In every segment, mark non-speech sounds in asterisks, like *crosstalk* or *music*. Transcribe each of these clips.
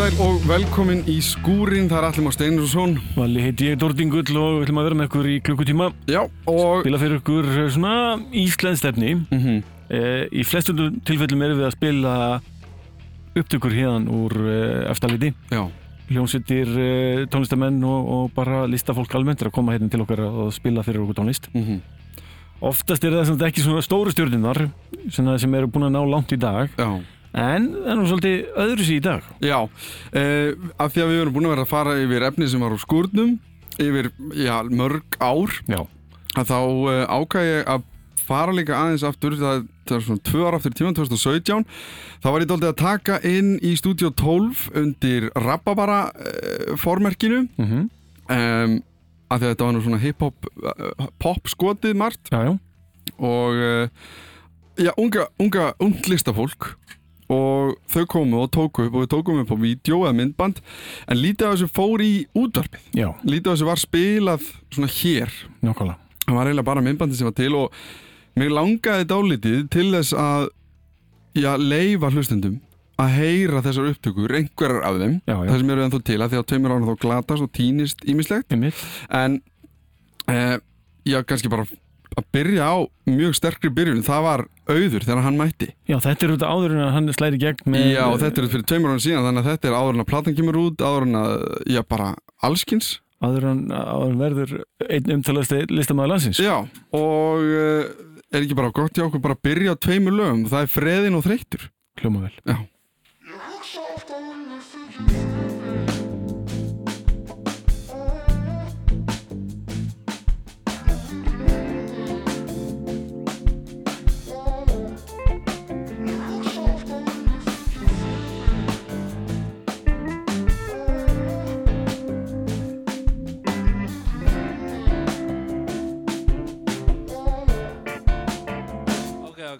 Sæl og velkomin í skúrin, það er Allir Már Steinusson Vali heiti ég Dórdingull og við ætlum að vera með ykkur í klukkutíma. Já, og spila fyrir ykkur eh, svona íslenskstefni mm -hmm. eh, í flestum tilfellum erum við að spila upptökur hérðan úr eh, efstaliti Já, hljómsveitir, eh, tónlistamenn og, og bara listafólk almennt er að koma hérna til okkar og spila fyrir okkur tónlist. Mm oftast er það ekki svona stóru stjórninar sem eru búin að ná langt í dag. Já en það er nú svolítið öðru sér í dag. Já, uh, af því að við erum búin að vera að fara yfir efni sem var úr skúrnum yfir, já, mörg ár. Já, að þá uh, ákvað ég að fara líka aðeins aftur það, það er svona tvö ára aftur tíman 2017 þá var ég doldið að taka inn í stúdíu 12 undir Rababara uh, formerkinu. Mm -hmm. af því að þetta var nú svona hip-hop uh, pop skotið margt. Já, og uh, já, unga, unga, ung listafólk og þau komu og tóku upp og við tókum upp á vídeo eða myndband en lítið af þessu fór í útvarpið. Já, lítið af þessu var spilað svona hér. Nákvæmlega. Það var eiginlega bara myndbandi sem var til og mér langaði dálítið til þess að já, leifa hlustendum að heyra þessar upptökur, einhverjar af þeim. Já, já. það sem eru ennþá til að því að tveimur ára þá glatast og týnist ímislegt Einmitt. en eh, já, kannski bara að byrja á mjög sterkri byrjun það var auður þegar hann mætti. Já, þetta er auðvitað áður en að hann slæri gegn með já, þetta er fyrir tveimur ára síðan þannig að þetta er áður en að platan kemur út áður en að, já, bara allskins áður en, áður en verður einn umtalasti listamæður landsins. Já, og uh, er ekki bara gott hjá okkur bara að byrja á tveimur lögum það er freðin og þreyttur. Hljóma vel. Já,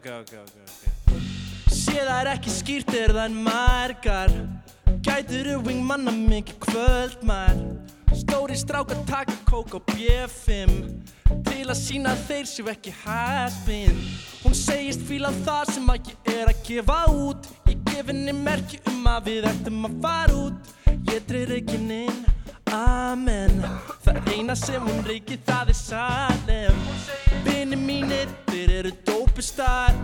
Ok, ok, ok, ok, ok Sé það er ekki skýrt er það en margar? Gætur þú manna mikið kvöldmær Stóri strákar taka kók á B5 Til að sína að þeir séu ekki haspin Hún segist fíla það sem að ég er að gefa út. Ég gef henni merki um að við ættum að fara út Reikinn inn, amen. Það eina sem hún reiki það er salem. Vini mínir, þeir eru dópistar.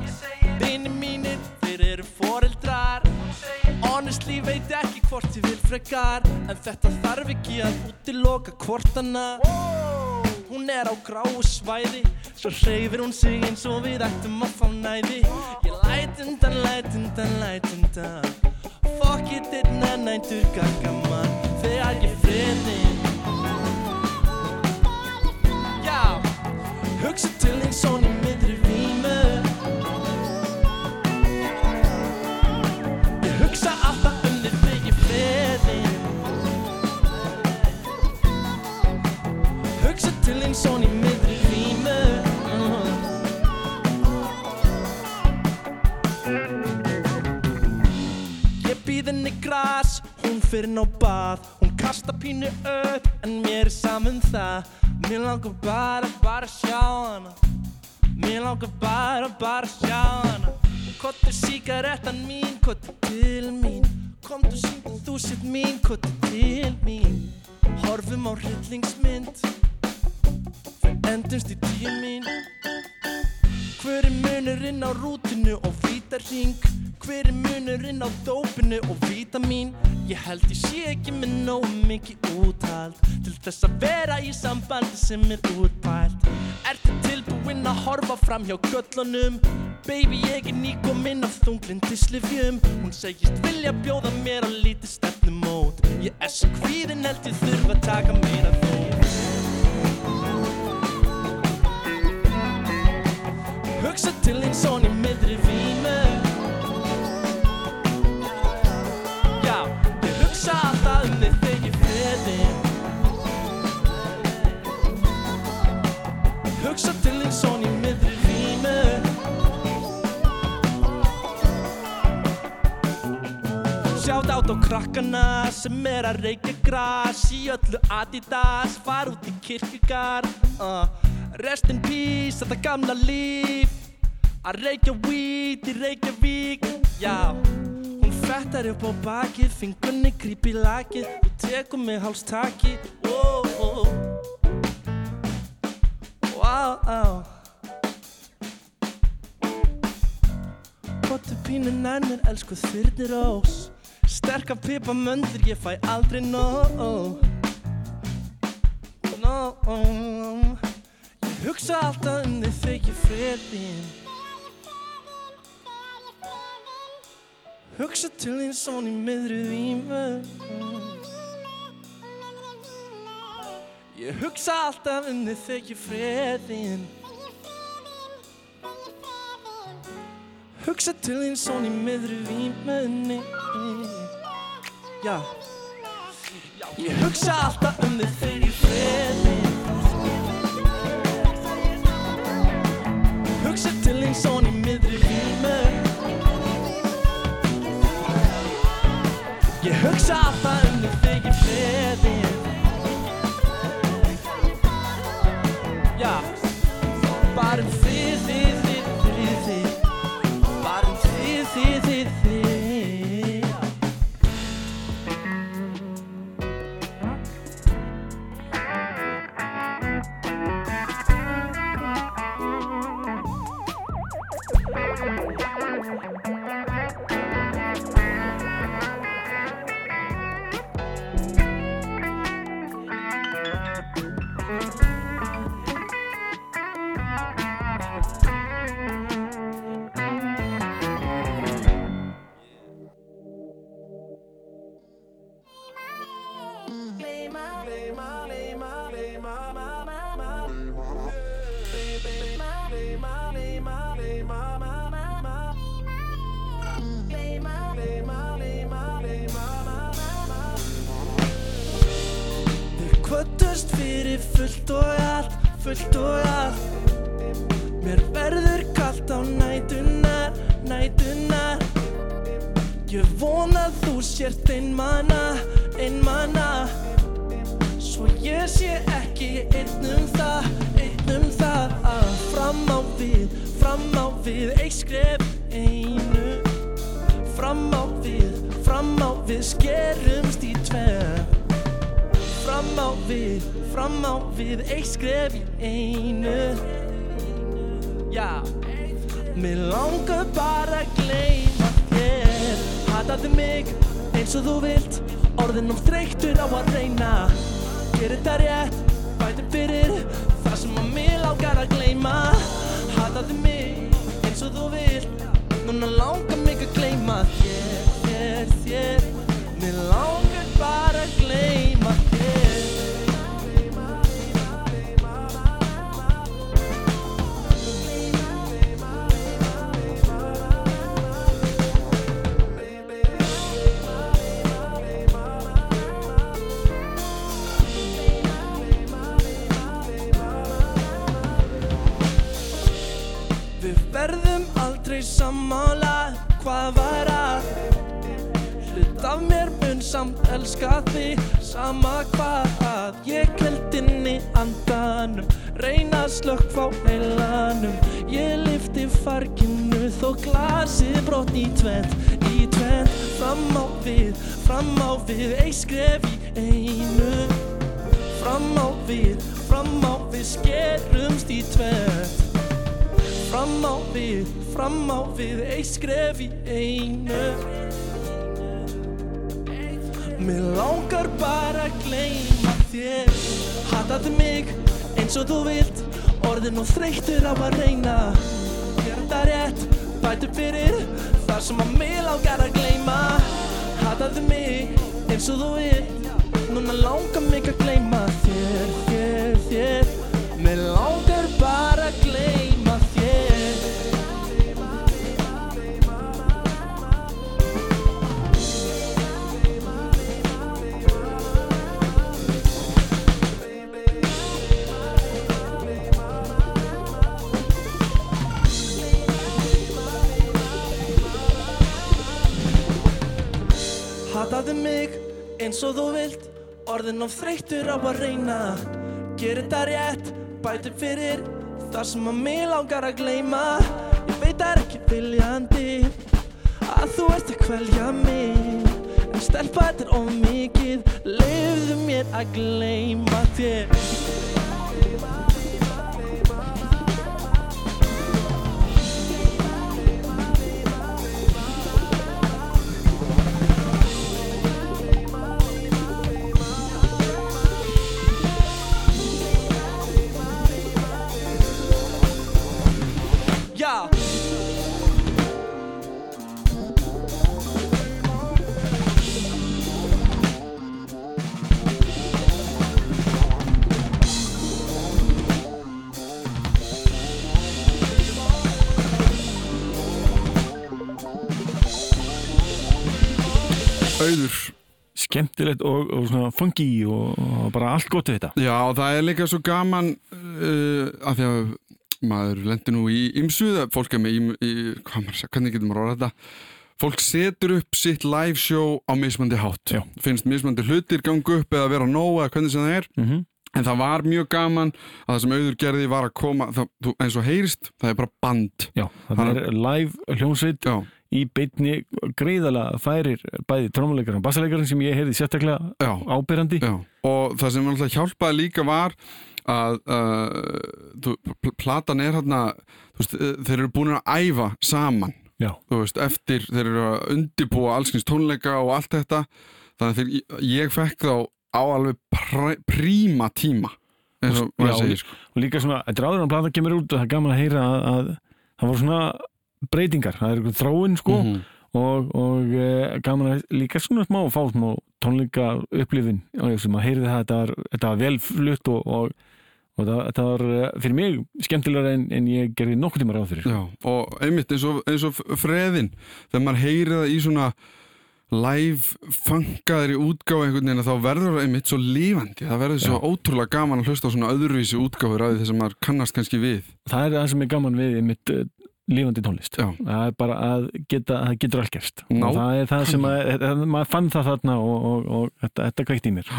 Vini mínir, þeir eru foreldrar. Honestly veit ekki hvort ég vil frekar En þetta þarf ekki að útiloka hvort hana Hún er á gráu svæði Svo hreyfir hún sig eins og við ættum að fá næði. Ég læt undan, læt undan, læt undan. Fuck it, einn að næntur gaggaman Þegar ég friðin Já, hugsa til eins og í miðri fyrir ná bað. Hún kasta pínu upp, en mér er saman það. Mér langar bara, bara sjá hana. Mér langar bara, bara sjá hana. Kottu síkarettan mín, kottu til mín. Komdu síndu þú sitt mín, kottu til mín. Horfum á hryllingsmynd. Við endumst í tíu mín Hver er munurinn á rútinu og vítarring? Hver er munurinn á dópinu og vítamín? Ég held ég sé ekki með nóg mikið úthald Til þess að vera í sambandi sem er útpælt. Ertu tilbúinn að horfa fram hjá göllunum? Baby ég er nýkominn af þunglindislifjum Hún segist vilja bjóða mér á lítið stefnumót. Ég er svo kvíðin held ég þurfa að taka meira þó Hugsa til eins og í miðri vímu Át á krakkana sem er að reykja gras Í öllu Adidas, far út í kirkjugar uh. Rest in peace, þetta gamla líf. Að reykja weed í Reykjavík Já, hún klettar upp á bakið, fingunni gríp í lakið. Þú tekur mig hálstaki oh, oh. Wow. Kottu pínu nær mér, elsku þyrnir ós Sterka pipa möndur, ég fæ aldrei nóg. No Ég hugsa alltaf um þig þegar ég friðin Hugsa til þín svona í miðru vímu. Ég hugsa alltaf um þig þegar ég friðin Hugsa til þín svona í miðru vímunni Já. Ég hugsa alltaf um þig þegar ég friðin Hugsa til þín svona í miðru vímu Ég hugsa alltaf um þig Ég vona þú sért einmana, einmana Svo ég sé ekki einn um það, einn um það að fram á við, fram á við, eitt skref einu. Fram á við, fram á við, skerumst í tveir Fram á við, fram á við, eitt skref einu. Já. Mér langar bara að gleyma þér Hataðu mig eins og þú vilt Orðin um þreyttur á að reyna. Gerir þetta rétt, bætum fyrir Það sem að mér langar að gleyma. Hataðu mig eins og þú vilt Núna langar mig að gleyma. Þér, þér, þér Mér langar bara að gleyma aldrei sammála. Hvað var að? Hlut af mér mun samt elska þig. Sama hvað Ég held inn í andanum. Reyna að slökkva á heilanum. Ég lifti farginu Þó glasið brott í tvent Í tvent Fram á við, fram á við Eitt skref í einu. Fram á við, fram á við Skerumst í tvent Fram á við, fram á við, eitt skref í einu. Mér langar bara að gleyma þér. Hataðu mig eins og þú vilt Orðin og þreyttur á að reyna. Þetta rétt, bætu fyrir Það sem að mig langar að gleyma. Hataðu mig eins og þú vilt Núna langar mig að gleyma þér, þér, þér. Mér langar bara eins og þú vilt. Orðin of þreyttur á að reyna. Gerir þetta rétt, bæti fyrir Það sem að mig langar að gleyma. Ég veit það er ekki viljandi Að þú ert að kvelja mig. En stelpa þetta er of mikið. Leifðu mér að gleyma þér Auður skemmtilegt og, og svona funky og, og bara allt gott við þetta. Já, það er líka svo gaman uh, að því að maður lendir nú í ymsuða, fólk er með ím, í, hvað maður segja, hvernig getur maður orðað þetta? Fólk setur upp sitt live show á mismandi hátt, Já. finnst mismandi hlutir gangu upp eða vera nóg eða hvernig sem það er. Mm -hmm. en það var mjög gaman að það sem auður gerði var að koma, það, þú, eins og heyrist það er bara band. Já, það Hann- er live hljómsveit. Já, í beinni greiðalega færir bæði trómuleikarinn og bassalekarinn sem ég heyrði sérstaklega já, ábyrrandi já. Og það sem alltaf hjálpaði líka var að uh, platan er hérna veist, eh, þeir eru búin að æfa saman. Veist, eftir þeir eru að undibúa allskins tónleika og allt þetta. Þannig að þeir, ég fekk þá á alveg pr príma tíma eins og maður segir sko. og líka svona, þetta er áður en platan kemur út og það er gaman að heyra að, að það voru svona breytingar, það er einhvern þráin sko Mhm. og, og e, gaman að líka svona smá fá smá tónleika upplifin sem að heyrði það, þetta var, þetta var vel flutt og, og, og það, þetta var eh, fyrir mig skemmtilegra en, en ég gerði nokkuð tíma ráð fyrir. Já, og einmitt eins og, eins og freðin þegar maður heyri það í svona live funkaðir í útgáfu einhvern veginn að þá verður það einmitt svo lífandi það verður svo ótrúlega gaman að hlusta á svona öðruvísi útgáfur af því þess að maður kannast kannski við. Það er það sem er gaman við mitt uh, lífandi tónlist. Já, það er bara að geta, það getur allt gerst. Ná- og það er það sem að, að maður fann það þarna og, og, og þetta, þetta kveikt í mér.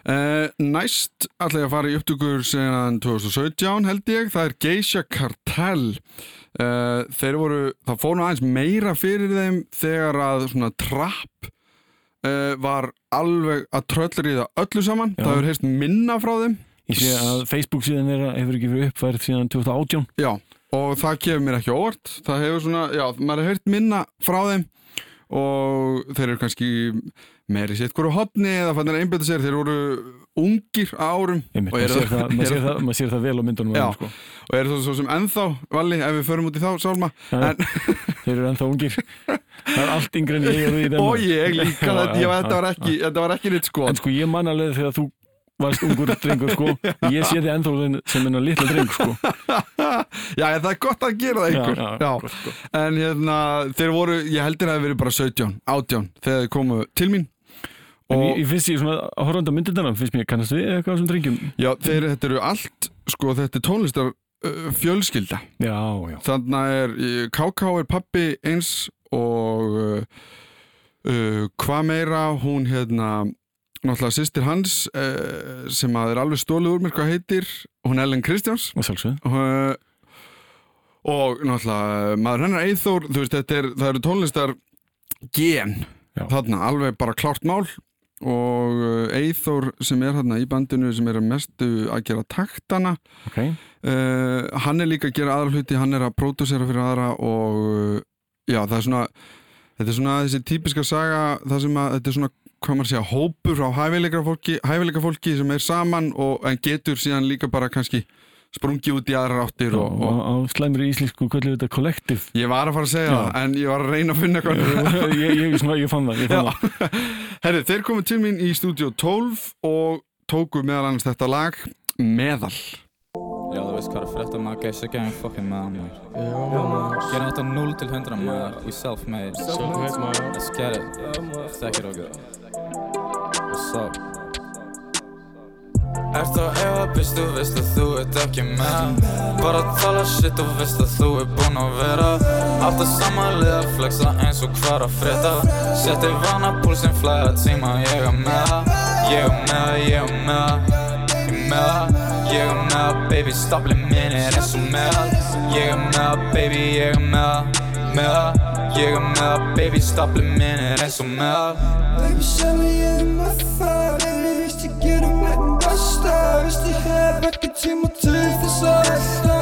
Uh, næst ætla ég að fara í upptökur síðan 2017 held ég, það er Geisha Cartel uh, þeir voru, það fór nú aðeins meira fyrir þeim þegar að svona trapp uh, var alveg að tröllir í það öllu saman, Já. það hefur heyrst minna frá þeim. Ég sé að Facebook síðan þeirra hefur ekki verið uppfærið síðan 2018 já, og það kemur mér ekki óvart. Það hefur svona, já, maður hefur heyrt minna frá þeim og þeir eru kannski meiri sitt hverju hotni eða fannir að einbjöta sér, þeir voru ungir árum. Einmitt, maður, sér það, *laughs* maður, sér það, maður sér það vel á myndunum Já. sko. og eru það svo sem ennþá Valli, ef við förum út í þá sálma Já, En- *laughs* þeir eru ennþá ungir. Það er allt yngri en ég og *laughs* ég líka þetta, var ekki, þetta var ekki nýtt sko. En sko ég man alveg þegar þú varst ungur drengur sko. Ég sé þið ennþá sem enna litla dreng sko. *laughs* Já, það er gott að gera það ykkur já, gott, sko. en hérna, þeir voru ég heldur að það hefur verið bara 17, 18 þegar þeir komu til mín. En ég, ég finnst ég svona að horfandi á myndindana finnst mér kannast við eitthvað sem drengjum. Já, þeir, þetta eru allt sko, þetta er tónlistar uh, fjölskylda. Já, já, þannig er, KK er pappi eins og uh, uh, hvað meira hún hérna náttúrulega sýstir hans uh, sem að er alveg stólið úr mér hvað heitir hún er Ellen Kristjáns. Uh, og náttúrulega maður hennar Eithór þú veist þetta er, það eru tónlistar gen Já. þarna alveg bara klárt mál. Og Eithór sem er þarna í bandinu sem er að mestu að gera taktana ok, Uh, hann er líka að gera aðra hluti hann er að pródúsera fyrir aðra og já, það er svona þetta er svona þessi típiska saga það sem að, þetta er svona, hvað maður segja hópur á hæfileika fólki, hæfileika fólki sem er saman og en getur síðan líka bara kannski sprungið út í aðra áttir og, og, og á slæmri íslensku kvöldu þetta kollektiv ég var að fara að segja Já. það en ég var að reyna að finna eitthvað. *laughs* Ég, ég, svona, ég fann það, ég fann það. *laughs* Herri, þeir komu til mín í stúdíu 12 og tóku meðal annars þetta lag meðal. Já, þú veist hvað er að frétta maður, geysa gang fucking með hann maður. Gerum þetta 0 til 100 maður, we self-made. Self-made, maður. Let's get it, þekkir okkur What's up? Ert á efa, býst þú veist að þú ert ekki með. Bara tala shit og veist að þú er búinn að vera. Alltaf samanlega flexa eins og hvað er að frétta. Setti vana púlsinn flæða tíma, ég er með. Ég er með ég er með. Ég er með ég er með. Baby, stapli minn er eins og með. Ég er með baby, ég er með. Með Ég er með að baby stapli minn er eins og meðal Baby sem ég er með það Baby víst ég gerum mitt besta Víst ég hef ekki tíma til þess að velta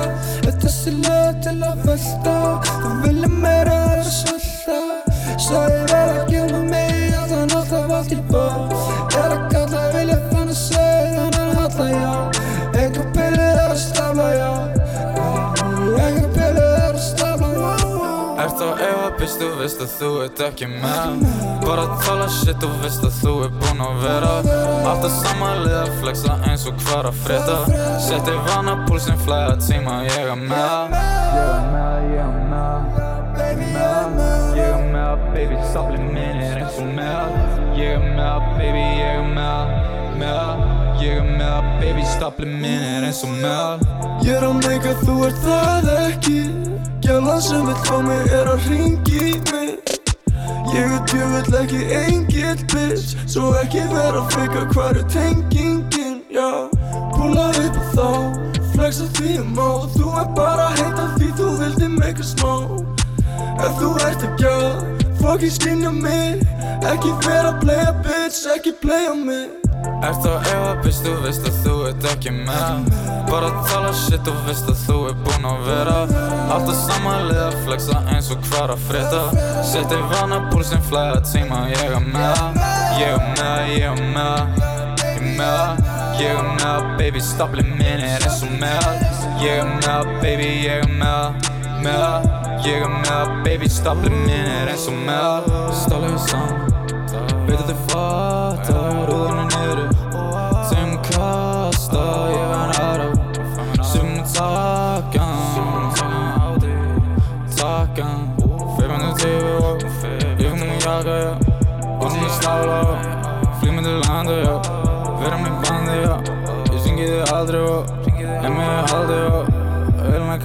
Er þessi lög til að velta Þú vilja meira það er svolta Svo ég verð að gefa mig Allan alltaf allt í bóð Er að kalla vilja fann að segja Þannig að halla já Einhver byrði er að stafla já Ert bitch, þú veist að þú ert ekki með. Bara tala shit, þú veist að þú er búinn að vera. Alltaf samanlið að flexa eins og hvar að frétta. Setti vana púlsinn, flæða tíma, ég er með. Ég er með, ég er með. Ég er með, baby, stafli minn er eins og með Ég er með, baby, ég er með Með, ég er með, baby, stafli minn er eins og með Ég er á meika, þú ert það ekki Gjallan sem vill fá mig er að ringi mig. Ég er djöfull ekki engill bitch. Svo ekki vera að fika hvar er tengingin, já Púla upp og þá, flexa því um á Þú er bara að heita því þú vildi meika smá Ef þú ert ekki að fucking skynja mig. Ekki vera að playa bitch, ekki playa mig Ert á efa, bitch, þú veist að þú ert ekki með? Bara tala shit, þú veist að þú er búinn að vera. Alltaf samanlið að flexa eins og hvar að frétta. Setti vana púlsinn, flæða tíma, ég er með. Ég er með, ég er með. Ég er með, ég er með. Baby, stapli minn er eins og með. Ég er með, baby, ég er með. Með, ég er með. Baby, stapli minn er eins og með. Stálega saman Veit að þið fatta,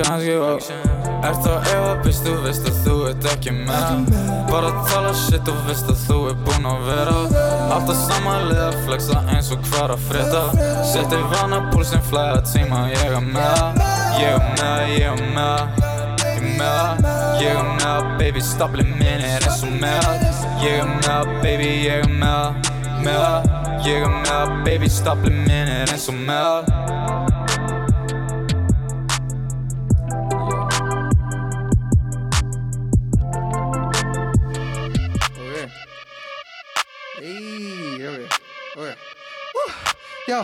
kannski, já Ert á efa, bitch, þú veist að þú ert ekki með Bara tala shit, þú veist að þú er búinn að vera Alltaf samanlið að flexa eins og hvar að frétta Setti vana púlsinn, flæða tíma, ég er með Ég er með, ég er með Ég er með, ég er með Baby, stapli minn er eins og með Ég er með, baby, ég er með Með, ég er með Baby, stapli minn er eins og með Já,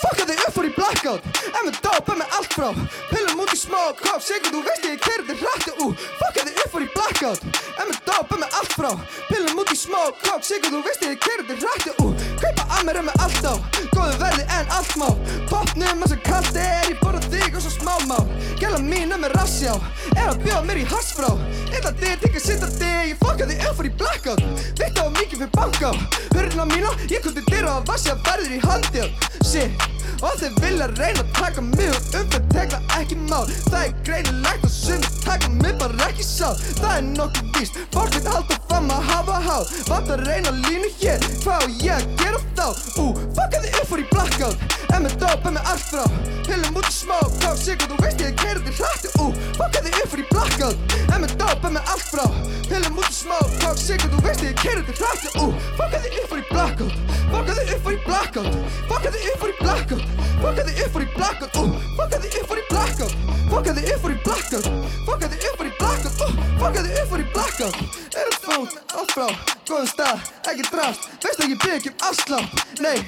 fokka þig upp fór í blackout. En með dope, en með allt frá. Pillum út í smoke, hopp, sigur þú veist ég keiri þig hrættu ú Fokka þig upp fór í blackout. En með dope, en með allt frá. Pillum út í smoke, hopp, sigur þú veist ég keiri þig hrættu ú Kaupa að mér en með allt á. Góðu verði en allt má. Popnum og kallt er Ég borða þig og svo smámál Gæla mín er með rassjá. Er að bjóða mér í hassfrá Illa þig, tikka sitta þig Ég fokka þig fór í blackout. Veitt á mikið fyrir banká Hörðina mína, ég kom til dyra að vasja verður í handjál Shit. Og þeir vilja reyna að taka mig og umfyrir tegla ekki mál. Það er greinilegt og sumi taka mig bara ekki sál. Það er nokkuð víst, fólk veit halda fram að hafa hál Vant að reyna línu hér, hvað á ég að gera þá? Ú, fokka þig upp í blackout En með dope, en með allt frá. Pillum út í smoke, þá sigur þú veist ég keiri þig hrættu Ú, fokka þig upp í blackout En með dope, en með allt frá. Pillum út í smoke, þá sigur þú veist ég keiri þig hrættu Ú, fokka þig upp fór í blackout Fokka þig upp fór í blackout Fokka þig upp fór í blackout Fokka þig upp fór í blackout Ú, fokka þig upp fór í blackout Fokka þig upp fór í blackout Fokka þig upp fór í blackout Ú, fokka þig upp Er það fót, allt frá Góðum stað, ekki drast. Veist ekki bygg um afslátt Nei,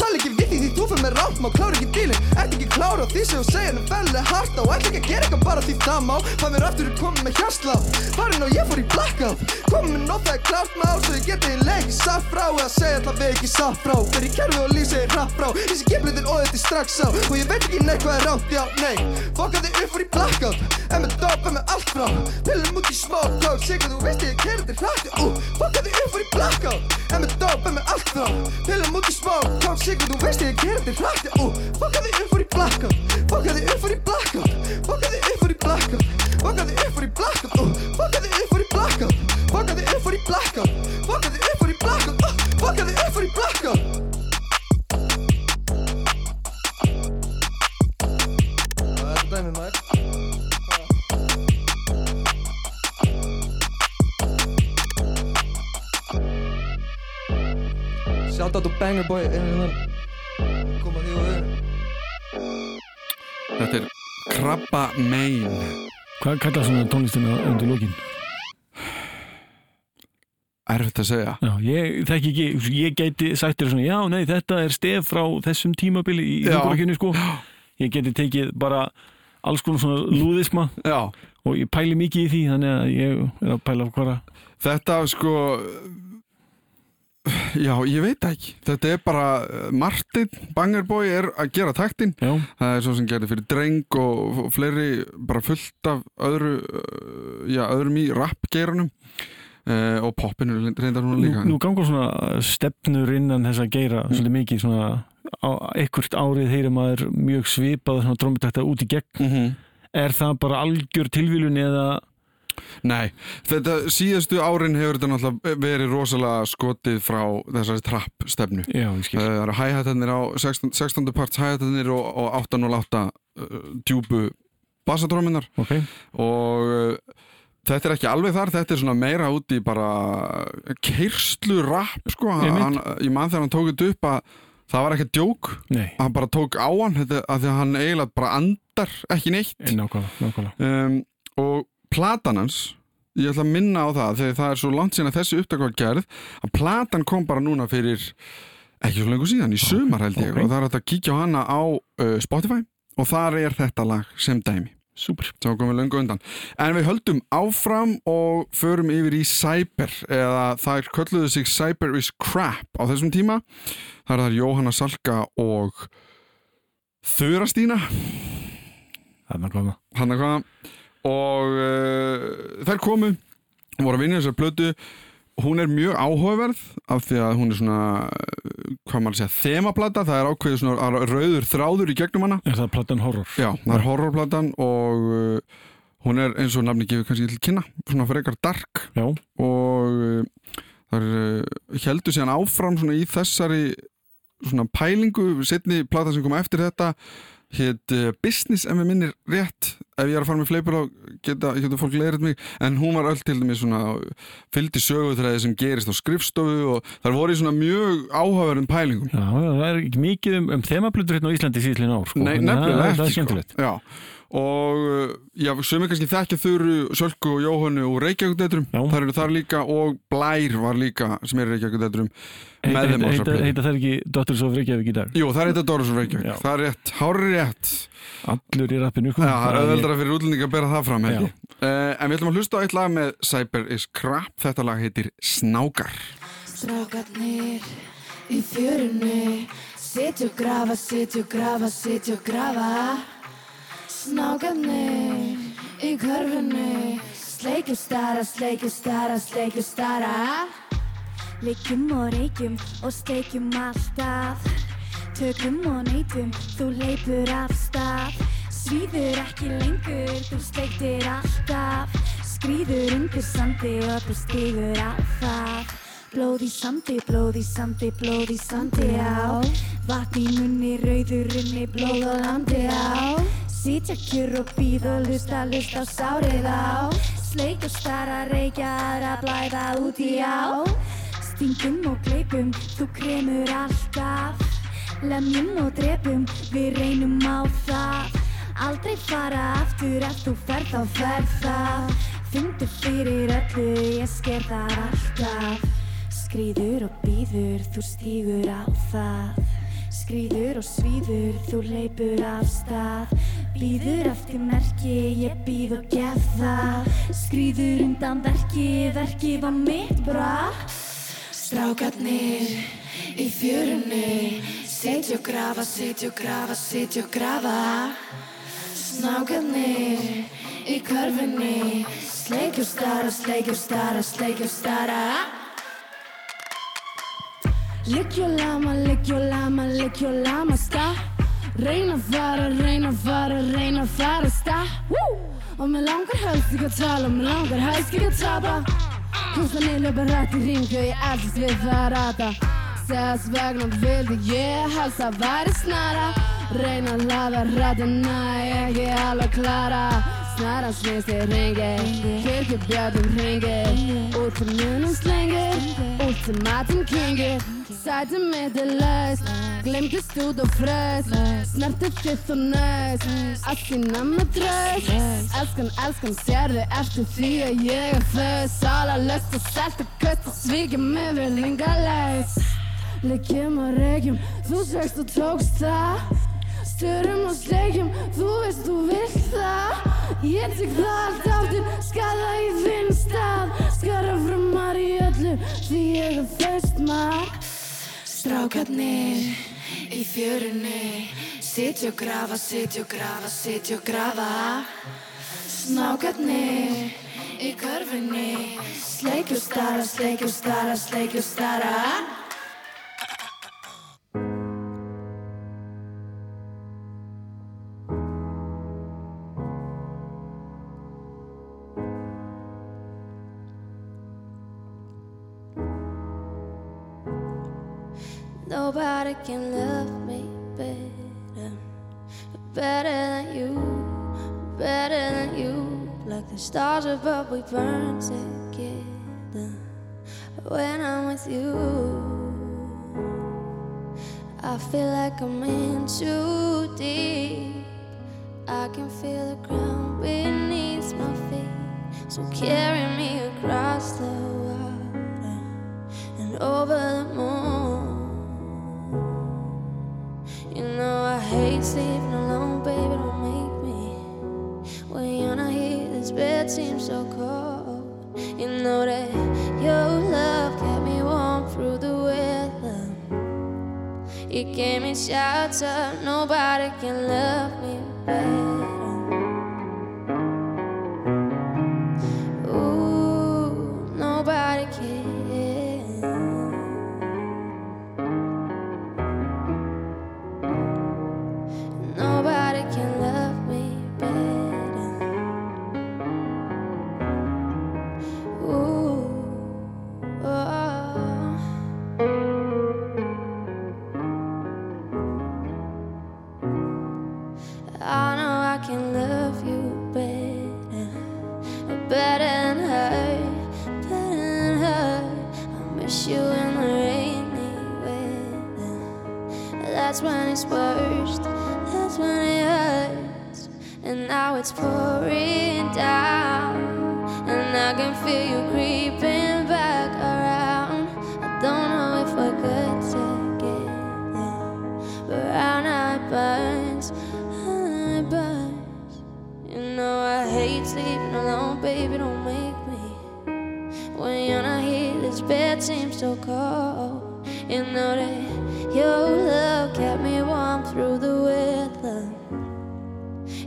tala ekki við því því þú fyrir með rátt Má klára ekki dílinn, ert ekki klára á því sem þú segir En vel er hart á, ert ekki að gera eitthvað bara því það má Fæ mér aftur að koma með hjarslátt Farin og ég fór í blackout. Komum með nótt, það er klárt mál Svo ég geti í leik satt frá. Eða segja alltaf við ekki satt frá. Fyrir kerfi og líf segir hrapp frá. Þessi giflitin og þetta er strax á. Og ég veit ekki neitt hvað er rátt, já, nei. Fokka þig upp fór í blackout. En með dope, en með allt frá. Pillum út í smoke, dog Sigur þú veist ég keiri þig hrættu Ú, fokka þig upp í blackout En með dope, en með allt frá Pillum út í smoke, dog Sigur þú veist ég keiri þig hrættu Ú, fokka þig upp fór í blackout Fokka þig upp fór í blackout Fokka þig upp fór í blackout Fokka þig upp fór í blackout Ú, fokka þig upp fór í blackout Fokka þig upp fór í blackout Fokka þig upp fór í blackout Ú, Fokka þig upp í blackout Það er dæmið maður Shout out to Banger Boy Koma því og við Þetta er Krabba Main Hvað kallar svona tónlistina undir lókin? Erfitt að segja Já, ég þekki ekki, ég gæti sagt þér svona, já, nei, þetta er stef frá þessum tímabili í þjóðbókinu, sko. Ég geti tekið bara alls konar svona lúðisma Já, og ég pæli mikið í því, þannig að ég er að pæla hvora. þetta sko Já, ég veit ekki Þetta er bara uh, Martin Bangerboy er að gera taktin Já, Það er svo sem gerði fyrir dreng og, fleiri bara fullt af öðru, uh, já, öðrum í rappgeirunum uh, og poppinu reyndar hún nú, líka. nú gangur svona stefnur innan þess að geira svolítið mikið svona á ekkert árið heyrir maður mjög svipað svona drómitakta út í gegn. Mm -hmm. Er það bara algjör tilvílun eða Nei, þetta síðastu árin hefur þetta náttúrulega verið rosalega skotið frá þessari trapp stefnu. Já, ég skil. Það eru hæhættanir á 16. 16. parts hæhættanir og, og 808 uh, djúbu bassadróminar Ok, og uh, þetta er ekki alveg þar, þetta er svona meira út í bara keirslu rapp sko, hann, ég man þegar hann tók þetta upp að það var ekki djók, nei, hann bara tók á hann þetta, að því að hann eiginlega bara andar ekki neitt nákvæmlega, nákvæmlega. um, og platan hans ég ætla að minna á það þegar það er svo langt síðan að þessi upptak var gerð að platan kom bara núna fyrir ekki svo lengur síðan, í sumar held ég ok. og það er að kíkja á hana á uh, Spotify og þar er þetta lag sem dæmi Súper. sem komum við löngu undan en við höldum áfram og förum yfir í Cyber eða þær kölluðu sig Cyber is crap á þessum tíma þar er það Jóhanna Salka og Þurastína Það er nákvæmlega. hann að hvaða og uh, þær komu voru að vinna þessar plötu. Hún er mjög áhugaverð af því að hún er svona uh, hvað maður að segja, þemaplata. Það er ákveðið svona rauður þráður í gegnum hana. Er það platan horror? já, það er horrorplatan og uh, hún er eins og nafni gefur kannski til kynna svona frekar dark. Já, og uh, það er uh, heldur síðan áfram svona í þessari svona pælingu setni plata sem kom eftir þetta hétt uh, Business ef við minnir rétt ef ég er að fara með fleipur á geta, geta fólk leirið mig. En hún var öll til dæmis svona fylgdi sögutræði sem gerist á skrifstofu og það voru í svona mjög áhugaverðum pælingum. Já, það er ekki mikið um, um þemablutur hérna á Íslandi síðan ár, sko. Nei, nefnilega ekki er sko. Já, og uh, já, sömur kannski þekkja þurru Sölku og Jóhannu úr Reykjavík-detrum Já. þar eru þar líka og Blær var líka sem er Reykjavík-detrum með Heita, heita, heita það ekki Dottors of Reykjavík í dag? Jú, það er Doris úr Reykjavík, það er rétt, hárið rétt Allur í rappinu, sko. Já, það er auðveldara fyrir útlendinga að bera það fram uh, En við ætlum að hlusta á eitt lag með Cyber is Crap, þetta lag heitir Snákar. Strákarnir í fjörunni og grafa, og grafa, og grafa. Snákarnir í körfunni Sleikjum stara, sleikjum stara, sleikjum stara. Leikjum og reykjum og steikjum alltaf. Tökum og neytum, þú leipur af stað Svíður ekki lengur, þú steiktir alltaf. Skrýður undir sandi og þú stígur á það Blóð í sandi, blóð í sandi, blóð í sandi á. Vatn í munni, rauður inni, blóð og landi á. Sitja kjur og býð og hlusta, hlusta á sárið á. Sleik og stara, reykja, aðra blæða út í á. Stingum og gleipum, þú kremur alltaf. Lemjum og drepum, við reynum á það Aldrei fara aftur ef þú ferð á ferð það. Fyndu fyrir öllu, ég sker það alltaf Skrýður og býður, þú stígur á það. Skrýður og svíður, þú leipur af stað. Býður eftir merki, ég býð og gef það. Skrýður undan verki, verki var mitt bra Strákarnir í fjörunni Sitja og grafa, sitja og grafa, sitja og grafa Snákarnir í körfunni. Sleikjum stara, sleikjum stara, sleikjum stara. Liggja lama, liggja lama, liggja lama sta. Reyna að fara, reyna að fara, reyna að fara sta. Og mér langar helst ekki að tala, mér langar helst ekki að tapa. Húslanir löpa rætt í ring og ég eldast við það að rata Þess vegna vildi ég helst að væri snara Reyna að laða rættina, ég ekki alveg klara. Snæran snýst í ringi Kirkjubjörnum ringi Út til munum slengir Út til matinn kringir Sætið mitt er laust Glemtist út og fröst Snertið þitt og nöst Að sína með tröst Elskan, elskan, sérðu eftir því að ég er föst Sála löst og selt og köst og svíkja mig við lingalaust Liggjum og reykjum, þú segst og tókst það Störum og sleikjum, þú veist þú vilt það. Ég tek það allt aftur, skada í þinn stað. Skara framar í öllu, því ég er fyrst maður. Strákarnir í fjörunni Sitja og grafa, sitja og grafa, sitja og grafa. Snákarnir í körfunni Sleikju stara, sleikju stara, sleikju stara can love me better, better than you, better than you. Like the stars above, we burn together. When I'm with you, I feel like I'm in too deep. I can feel the ground beneath my feet. So carry me across the water and over the moon. Hate sleeping alone, baby, don't make me. When you're not here, this bed seems so cold. You know that your love kept me warm through the weather. You gave me shelter, nobody can love me better.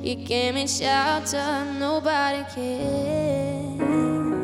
You gave me shelter, nobody can.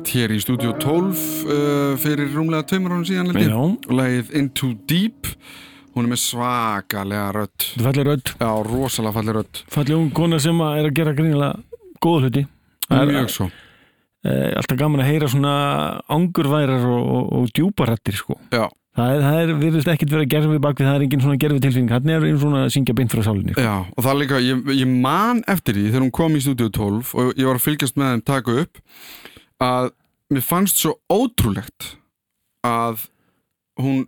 Duett hér í Studio 12 uh, fyrir rúmlega tveimur ánum síðan. Já, Lagið Into Deep hún er með svakalega rödd. Fallir rödd. Já, rosalega falleg rödd. Fallir ung kona sem að er að gera greinilega góða hluti. Mjög svo. Eh, alltaf gaman að heyra svona angurværar og, og, og djúparættir sko. já, það er, það er virðist ekkit verið að gerfi bakvið það er engin svona gerfi tilfinning hann er einn svona að syngja beint frá sálinni sko. já, og það er líka ég, ég man eftir því þegar hún kom í Studio 12 og ég var að fylgjast með þeim taka upp að mér fannst svo ótrúlegt að hún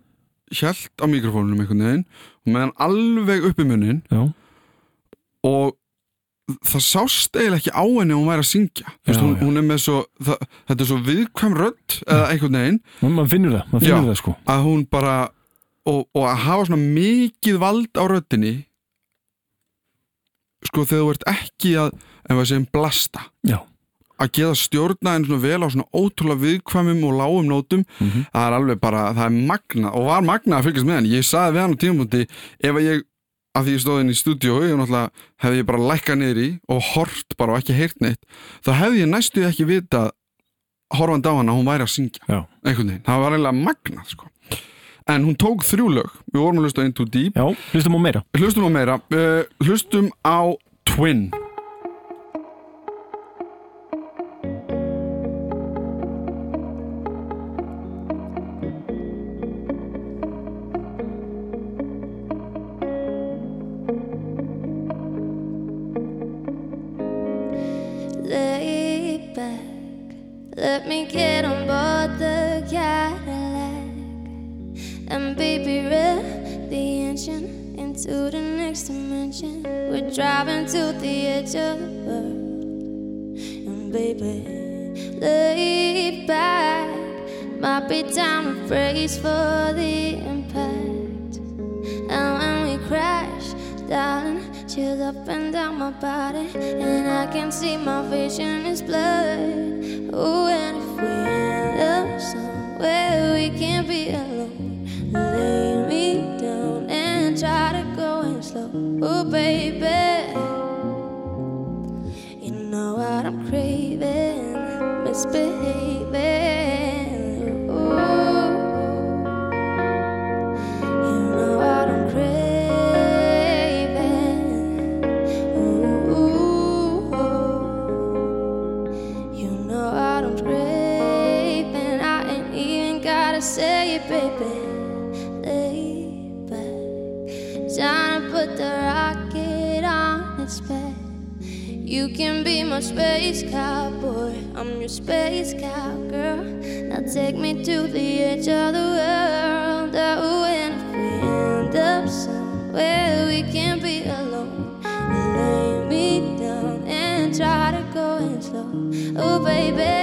hjælt á mikrofónunum einhvern veginn og með hann alveg upp í munnin Já. og það sást eiginlega ekki á henni að hún væri að syngja Já, hún, já. hún er með svo það, þetta er svo viðkvæm rödd eða einhvern veginn Man, man finnur það, man finnur Já. það sko að hún bara og, og að hafa svona mikið vald á röddinni sko þegar þú ert ekki að ef að segjum blasta Já. Að geða stjórna en svona vel á svona ótrúlega viðkvæmum og lágum nótum. Mhm. það er alveg bara, það er magna og var magna að fylgjast með hann, ég saði við hann á tímapunkti ef að ég, að því ég stóð inn í stúdíu og náttúrulega hefði ég bara lækkað niður í og hort bara og ekki heyrt neitt þá hefði ég næstu ekki vita horfandi á hann að hún væri að syngja. Einhvern veginn, það var eiginlega magnað sko. en hún tók þrjú lög. Við vorum að hlusta Into Deep. Já, hlustum á meira. Hlustum á meira, uh, hlustum á Twin get on board the Cadillac and baby rev the engine into the next dimension. We're driving to the edge of the world, and baby, lay back, might be time to brace for the impact. And when we crash, darling, chills up and down my body, and I can see my vision is blurred. Oh, and we end up somewhere we can't be alone, lay me down and try to go in slow. Oh, baby, you know what I'm craving, misbehaving. Can be my space cowboy. I'm your space cowgirl. Now take me to the edge of the world. Oh, and if we end up somewhere we can't be alone, lay me down and try to go in slow. Oh, baby,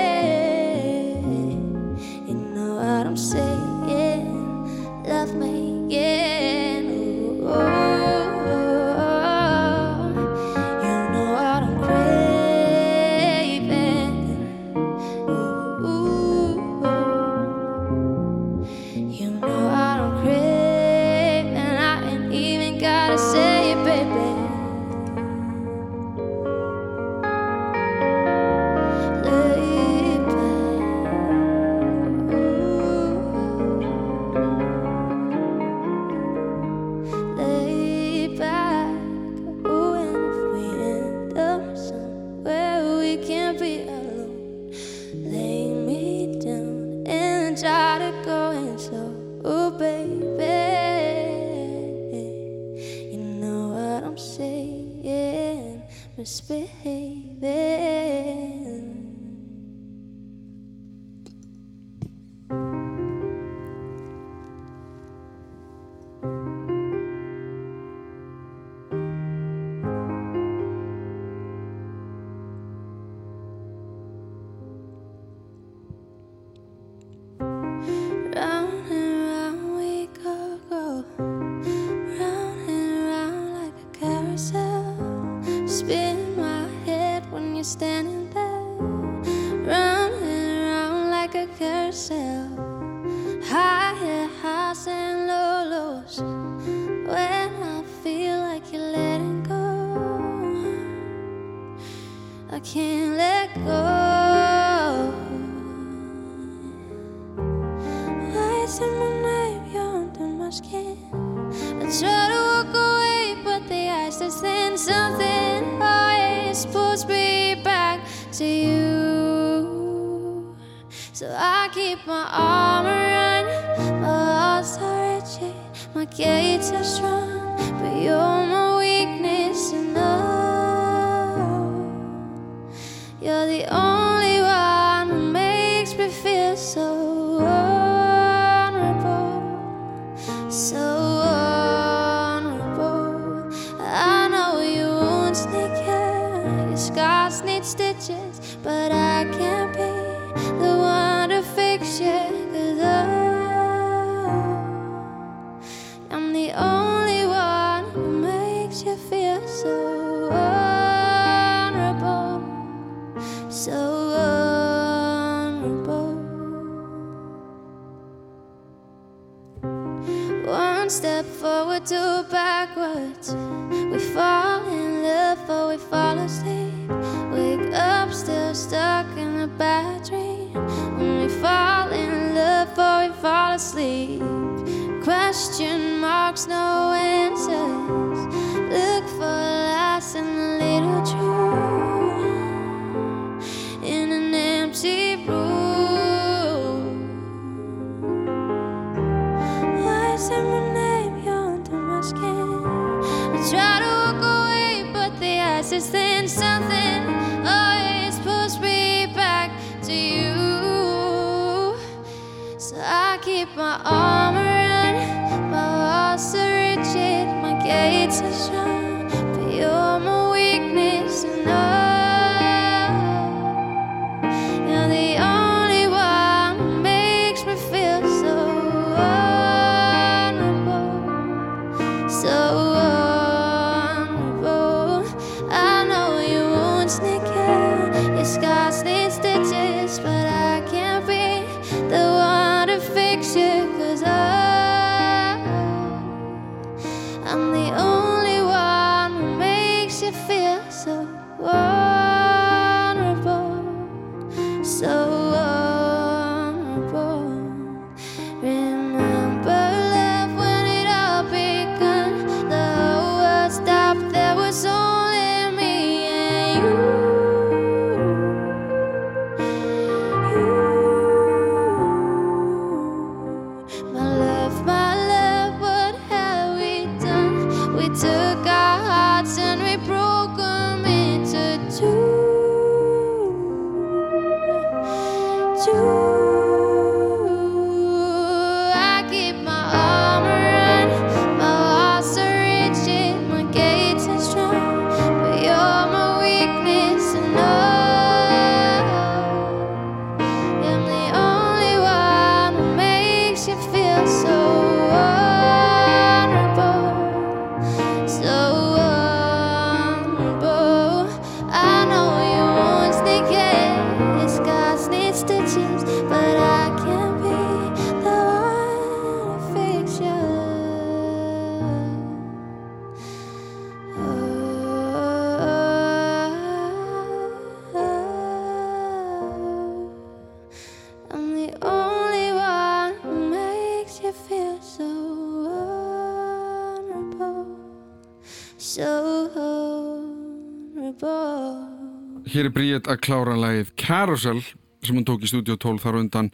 Hér er Bríett að klára lagið Carousel sem hún tók í Studio 12 þar undan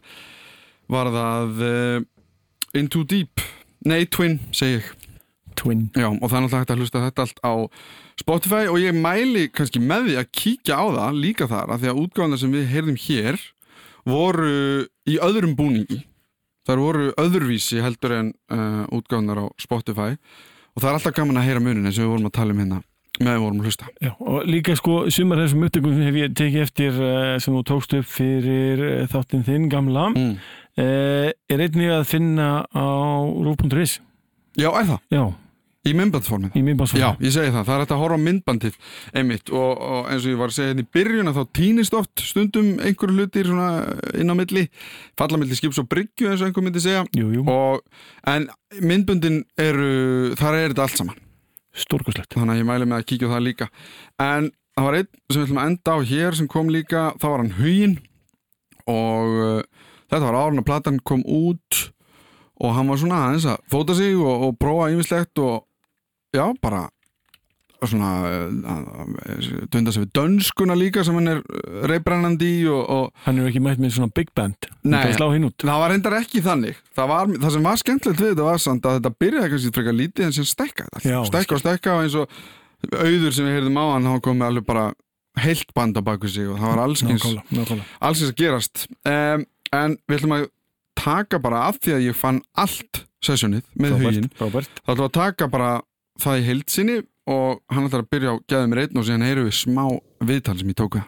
var það uh, Into Deep. Nei, Twin, segi ég. Twin. Já, og það er náttúrulega hægt að hlusta þetta allt á Spotify og ég mæli kannski með því að kíkja á það líka þar af því að útgáðana sem við heyrðum hér voru í öðrum búningi. Þar voru öðruvísi heldur en uh, útgáðanar á Spotify. Og það er alltaf gaman að heyra munin eins og við vorum að tala um hérna við vorum að hlusta. Já, og líka sko, sumar þessum upptökum hef ég tekið eftir uh, sem þú tókst upp fyrir uh, þáttinn þinn gamla mm. uh, er einnig að finna á rúf.is Já, er það? Já, Í myndbandsformið? í myndbansform Já, ég segi það, það er hægt að horfa á myndbandið einmitt og, og eins og ég var að segja hérna í byrjun að þá týnist oft stundum einhverju hlutir svona inn á milli falla milli skips og bryggju eins og einhver myndi segja. Jú, jú, og, en myndböndin eru, þar er þetta allt saman stórkoslegt þannig að ég mæli með að kíkja það líka. En það var einn sem við ætlum að enda á hér sem kom líka, það var hann Hugin og uh, þetta var árun að platan kom út og hann var svona aðeins að fóta sig og, og prófa ýmislegt og já, bara svona uh, dunda sig við dönskuna líka sem hann er reybrennandi í og, og Hann er ekki mætt með svona big band Nei. Það var reyndar ekki þannig. Það, var, það sem var skemmtilegt við þetta var samt að þetta byrjaði kannski frekar lítið en sem stækka Já, stækka og stækka og eins og auður sem við heyrðum á hann hann kom með alveg bara heilt band á baku sig og það var nákvæmlega allskins að gerast. Um, en við ætlum að taka bara af því að ég fann allt sessjónið með frábært Það ætlum að taka bara það í heilsinni og hann ætlar að byrja á gæðum mér einn og síðan heyrum við smá viðtal sem ég tóka.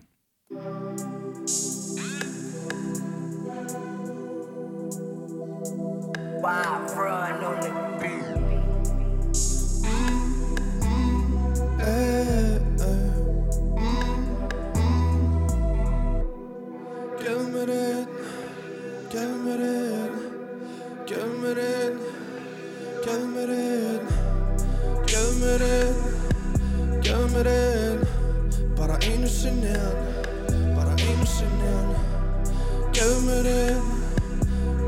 Gefðu mér einn, gefðu mér einn, gefðu mér einn, gefðu gefðu mér einn, bara einu sinni hann, bara einu sinni hann, gefðu mér einn,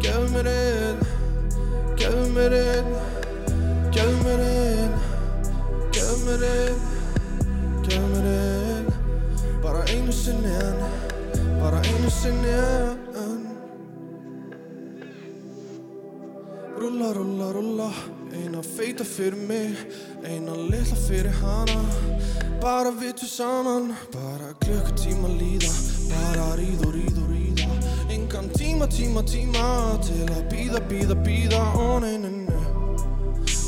gefðu mér einn, gefðu mér einn, gefðu mér einn, gefðu mér einn, gefðu mér einn, bara einu sinni hann bara einu sinni enn Rúlla, rúlla, rúlla Eina feita fyrir mig Eina litla fyrir hana. Bara við tvo saman Bara klukkutíma líða Bara ríð og ríð og ríða. Engan tíma, tíma, tíma Til að býða, býða, býða Ó nei, nei, nei.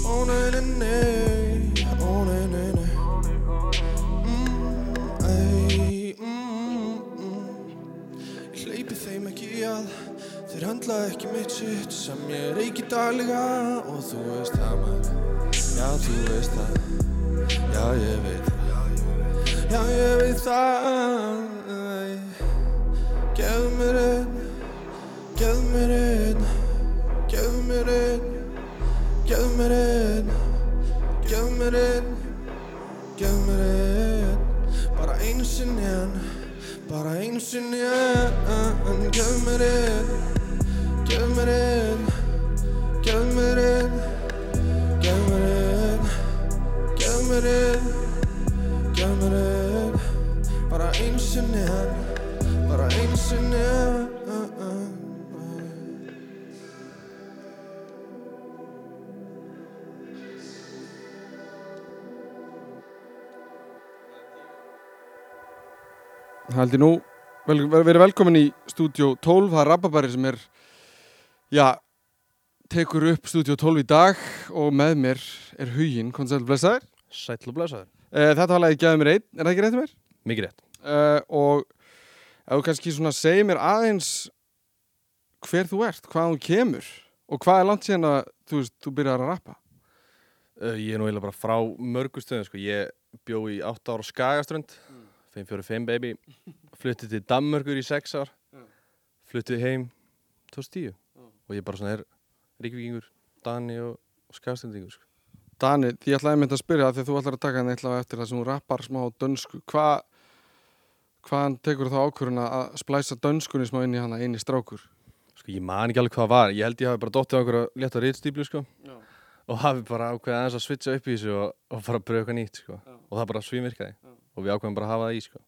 Ó nei, nei, nei höndla ekki mitt sitt sem ég reiki daglega og þú veist það maður. Já þú veist það. Já ég veit það. Já ég veit það. Gefðu mér einn Gefðu mér einn Gefðu mér einn Gefðu mér einn Gefðu mér einn Gefðu mér einn. Bara einu sinni en Bara einu sinni en Gefðu mér einn Gefðu mér einn Gefðu mér einn Gefðu mér einn Gefðu mér einn Gefðu mér einn. Bara einu sinni en Bara einu sinni en Haldi nú, vel, vel, verið velkomin í stúdíó 12, það er Rababari sem er, já, tekur upp stúdíó 12 í dag og með mér er huginn, koncept blessaður. Sæll og blessaður. Uh, þetta var lagið Gæði mér einn, er það ekki rétt um mér? Mikið rétt. Uh, og ef þú kannski svona segir mér aðeins hver þú ert, hvað þú kemur og hvað er langt síðan að þú veist, þú byrjar að rappa? Uh, ég er nú eiginlega bara frá mörgu stöðum, sko. Ég bjó í 8 ára Skagaströnd, 545 baby, fluttið til Danmörkur í 6 ár, fluttið heim 2010 og ég bara svona er ríkvíkingur, Dani og, og Skagaströndingur, sko. Dani, ég ætlaði mynd að spyrja það því að þú ætlar að taka hann eitthvað eftir það sem þú rappar smá dönsku. Hvað hvaðan tekur þá ákvörðun að splæsa dönskunni smá inn í hana, inn í strákur? Sko ég man ekki alveg hvað það var, ég held ég hafi bara dottið á einhverja létta reyðstíplu, sko. Já. Og hafi bara ákveðið aðeins að switcha upp í þessu og, og bara pröfa eitthvað nýtt, sko. Já. Og það bara svímirkaði. Og við ákveðum bara að hafa það í, sko.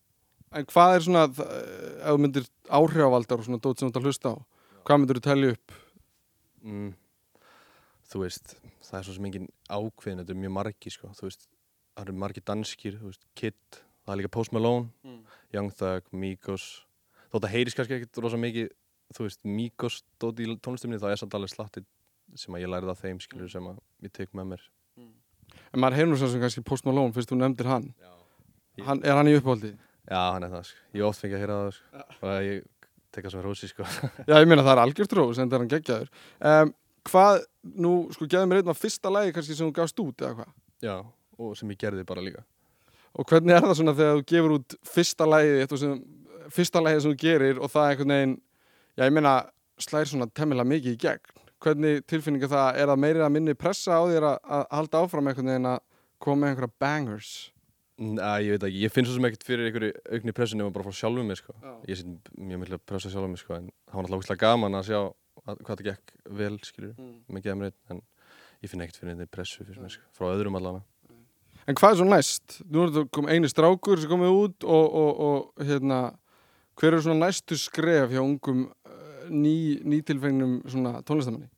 En hvað er svona, þ- ef þú myndir áhrifavaldar og svona dót sem þú ert að hlusta á, hvað myndir þú telja upp? Mm, þú veist það er svo sem engin ákveðin þetta er mjög margi sko. Þú veist það eru margi danskir þú veist Kid það er líka Post Malone Mm. Young Thug Migos. Þótt að heyris kannski ekkert rosa mikið þú veist Migos dót í tónlistumni þá er samt alveg slatti sem að ég lærið af þeim skilur sem að ég tek með mér. En maður heyrnur svo sem kannski Post Malone, fyrst þú nefndir hann. Já. hann er hann í uppáldi? já hann er það sko. Ég fengið að heyra það sko. Og ég tek það sem rósi sko *laughs* Já, ég meina það er algjört rós, en það er hann geggjaður. Um, hvað, nú, sko, geði mér einn af fyrsta lagi kannski sem þú gafst út, eða hvað? já og sem ég gerði bara líka Og hvernig er það svona þegar þú gefur út fyrsta eitthvað sem, fyrsta lagið sem þú gerir og það einhvern veginn, já, ég meina, slæðir svona temmilega mikið í gegn. Hvernig tilfinninga það, er það meirið að minni pressa á þér að, að halda áfram einhvern veginn að koma með einhverja bangers? Næ, ég veit ekki, ég finn svo sem ekkert fyrir einhverju aukni pressu nema bara frá sjálfum mig sko. Já. Ég set mjög miklu pressa sjálfum mig sko, en það var náttúrulega ógeðslega gaman að sjá að, hvað það gekk vel skilur með geðamreit en ég finn ekkert fyrir þetta pressu fyrir mér, sko, frá öðrum allana En hvað er svo næst? Nú er þetta kom eini strákur sem komið út og, og, og hérna, hver eru svona næstu skref hjá ungum uh, ný, nýtilfengnum svona tónlistamanni?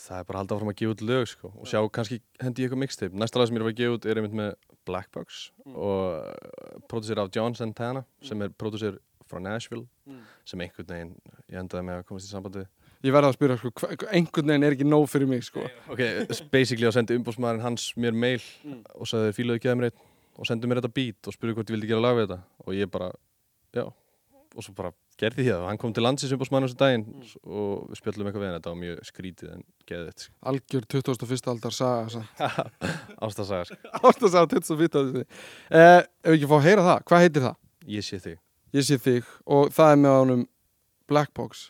það er bara að halda áfram að gefa út lög sko, og sjá kannski hendi ég eitthvað mixtape næsta lag sem ég er að að gefa út er einmitt með Black Box og pródusir af John Santana sem er pródusir frá Nashville sem einhvern veginn ég endaði með að komast í sambandi. Við. Ég verða að spyrja, sko, einhvern veginn er ekki nóg fyrir mig, sko. ok, basically að sendi umbúrsmaðurinn hans mér mail og sagði fílaðu geða mér eitt og sendi mér þetta beat og spurði hvort ég vildi gera lag við þetta. Og ég bara, já. Og svo bara gerði það og hann kom til landsins umbúrsmaðurinn þessu daginn og við spjöllum eitthvað við hann þetta var mjög skrítið en geðið þetta Algjör 21. aldar saga, ástasaga sko. *laughs* Ástasaga 21. *laughs* aldar. Eh, ef ekki fá að heyra það, hvað heitir það? ég sé þig Ég sé þig og það er með honum Blackbox,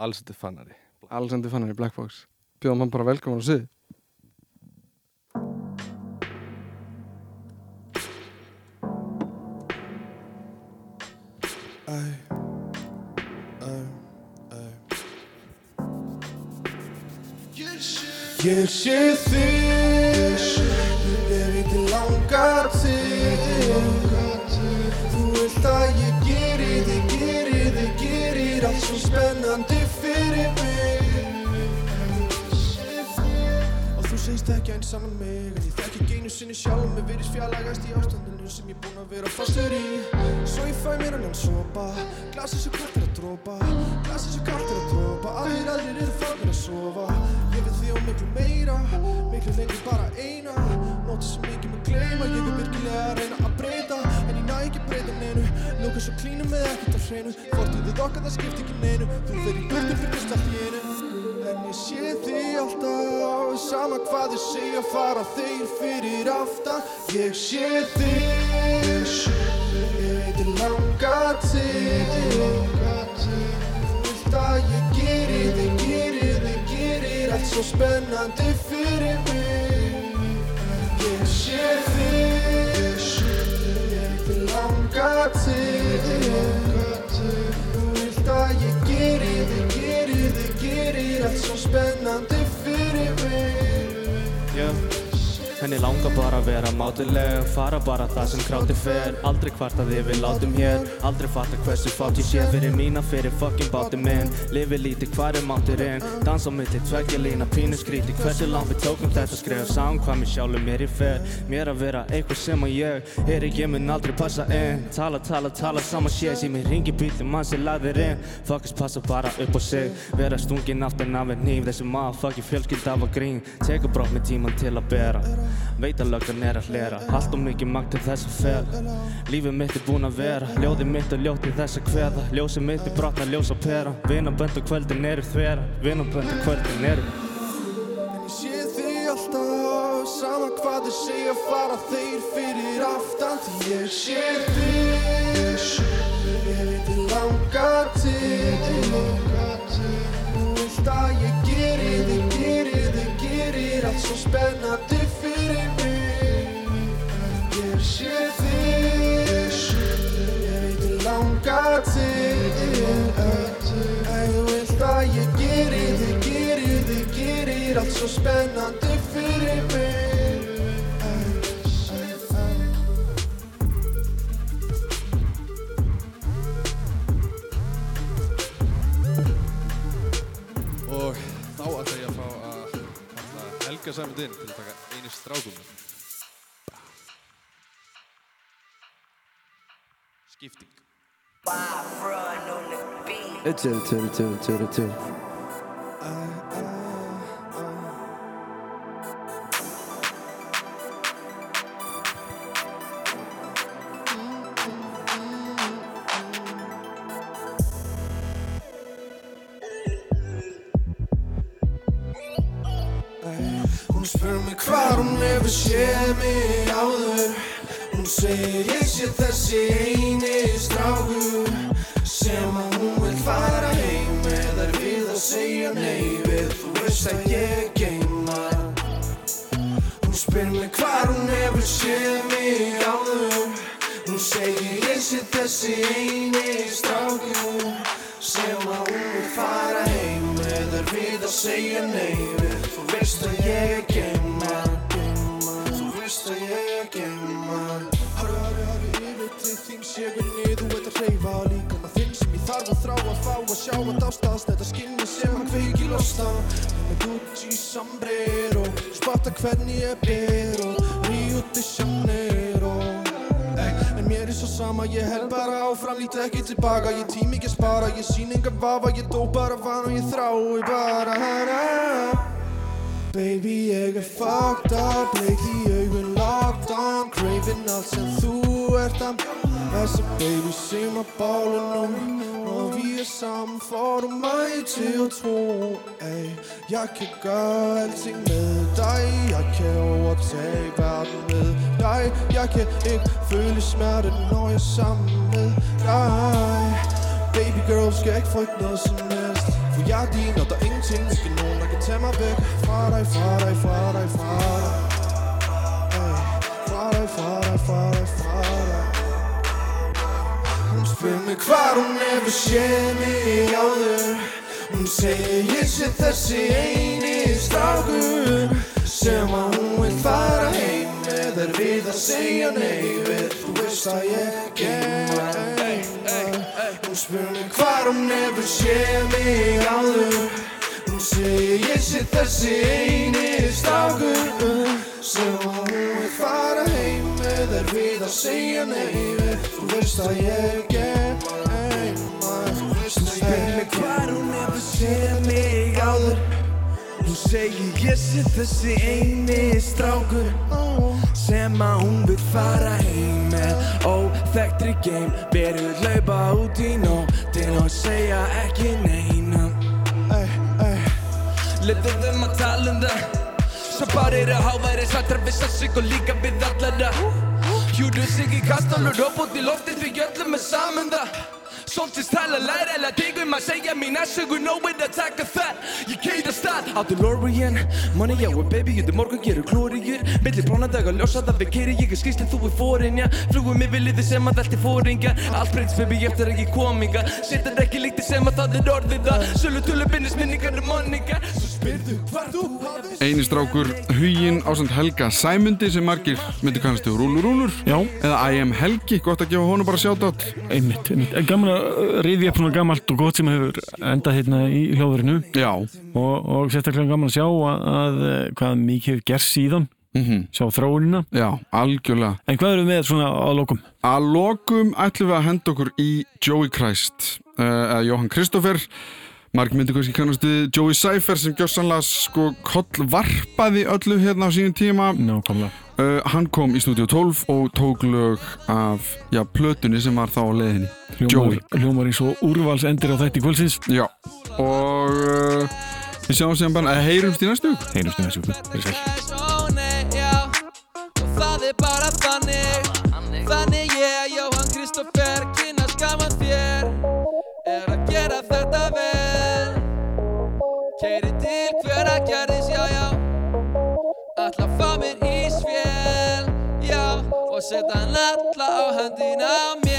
þetta fannari Alexander Fannar í Blackbox. Bjóðum hann bara velkomin á sig. Ég sé þig Ég veit þið langar til. Þú vilt að ég geri þig, geri þig, gerir Allt svo spennandi fyrir mig. Og þú segist ekki eins annan mig En ég þekki ekki einu sinni sjálf. Mér virðist fjarlægast í ástandinu sem ég búinn að vera fastur í. Svo ég fæ mér annan sopa Glasið svo kallt er að drópa Glasið svo kallt er að drópa Aðrir aðrir eru farnir að sofa. Ég því á miklu meira Miklu lengur bara eina. Nóti sem ekki með gleyma Ég er virkilega að reyna að breyta. En ég næ ekki breyta neinu Lóka svo klínu með ekkert á hreinu. Fortíðið okkar það skipt ekki neinu. Þú fer í burtu fyrir allt í einu. En ég sé þig alltaf Sama hvað þið segja fara þeir fyrir aftan. Ég sé þig Ég langar til svo spennandi fyrir mig. Ég sé þig Ég veit þið langar til. Þú vilt að ég geri þig, geri þig, gerir Allt svo spennandi fyrir mig. Henni langar bara að vera mátuleg Fara bara það sem kráti fer. Aldrei kvarta þið við látum hér. Aldrei fatta hversu fátt ég sé Fyrir mína, fyrir fucking báti minn. Lifi lítið, hvar er máturinn? Dans á milli, tveggja lína, pínu skríti Hversu langt við tókum þetta skref? Sáum hvað mér sjálfur mér í fer. Mér að vera eitthvað sem að ég Er ég mun aldrei passa inn. Tala, tala, tala sama sé Sem ég ringi bílum mann sem lagðir inn. Fuckers passa bara upp á sig. Vera stungin aftan af en nýf Þessi motherfucking fjölskylda var grín. Tekur brótt með tíman til að bera Veit að löggan er að hlera. Allt og mikið magt til þess að fela. Lífið mitt er búinn að vera. Ljóðið mitt er ljótt til þess að kveða. Ljósið mitt er brotna ljós á pera. Vinabönd og kvöldin eru þvera. Vinabönd og kvöldin eru En ég sé þig alltaf Sama hvað þið segja fara þeir fyrir aftan Því ég sé þig Ég veit þið langar til. Þú vilt að ég geri þig, Allt svo spennandi fyrir mig. Ég sé þig. Ég veit þið langar til En þú vilt að ég geri þig, geri þig, gerir Allt svo spennandi fyrir mig Helga Sæmund inn til að taka einu strákum. Skipting. Two, two, two, two, two. Losta Með Gucci sombrero Spotta hvernig ég ber og Rio de Janeiro. Ey, En mér er svo sama, ég held bara áfram, lítið ekki tilbaka. Ég tími ekki að spara, ég sín engan vafa Ég dó bara van og ég þrái bara hana. Baby, ég er fucked up, leik í augun locked on Craving allt sem þú ert að Hvad så baby se mig að nu. Når vi er sammen, får du mig til at tro at Jeg kan gøre alting med dig. Jeg kan overtage verden med dig. Jeg kan ikke føle smerte, når jeg er sammen med dig. Baby girl, skal ikke frygte noget som helst. For jeg er din, og der er ingenting Ikke nogen, der kan tage mig væk. Fra dig, fra dig, fra dig, fra dig. Spyr mig hvar hún hefur séð mig áður. Hún segir ég sé þessi eini strákur Sem að hún vil fara heim með er við að segja nei. Við Þú veist að ég geima Hún spyr mig hvar hún hefur séð mig áður. Hún segir ég sé þessi eini strákur Sem að hún vil fara heim með er við að segja nei við Þú veist að ég geima Þú veist að ég geima hvar hún hefur séð mig áður. Hún segir ég sé þessi eini strákur. Sem að hún vil fara heim með. Óþekktri geim Verið hlaupa út í nóttin og segja ekki neina. Letið þeim að tala um það Svo bara eru háværi sattar við sig og líka við allara Hjúru sig í kastan og út í loftið því öllum er saman það Svolítið tala læra eller digum að segja mín að sögur nóið að taka það Ég keita stað á DeLorean. Money já og baby, þetta morgun gerur klóriður Millir plánadaga ljósa það við keiri Ég er skýrslinn þú er fórin, já Flugum yfir liði sem að velti fóringa Allt breytst baby eftir að ég kominga Settar ekki líkti sem að það er orðið það Sölu tölu binnist minningar um monninga Svo spyrðu hvar þú hafið Eini strákur Huginn ásand Helga Sæmundi sem margir myndi kannast við. Rúlur Rúlur Já. eða I am Helgi, gott að gefa honum bara sjátt Einmitt, einmitt. En Gaman að rifja upp svona gamalt og gott sem hefur endað hérna í hljóðurinu og, og sérstaklega gaman að sjá að, að eh, hvað mikið hefur gerst síðan. Mhm, sjá þróunina. já, algjörlega. En hvað eru við með svona að lokum? Að lokum ætlum við að henda okkur í Joey Christ uh, eða Jóhann Kristoffer Mark myndi kannski kannast við Joey Cypher sem gjössanlega sko kollvarpaði öllu hérna á sínum tíma Nákvæmlega. uh, Hann kom í stúdíu 12 og tók lög af já, plötunni sem var þá á leiðinni Joey Hljómar, hljómar eins og úrvals endir á þætti kvöldsins. Já, og uh, við sjáum sem bara að heyrumst í næstu viku. Heyrumst í næstu viku. Verið sæl. Já það er bara þannig Þannig ég, Jóhann Ætla að fá mér ísvél Já, og setja hann alla á mér, á mér,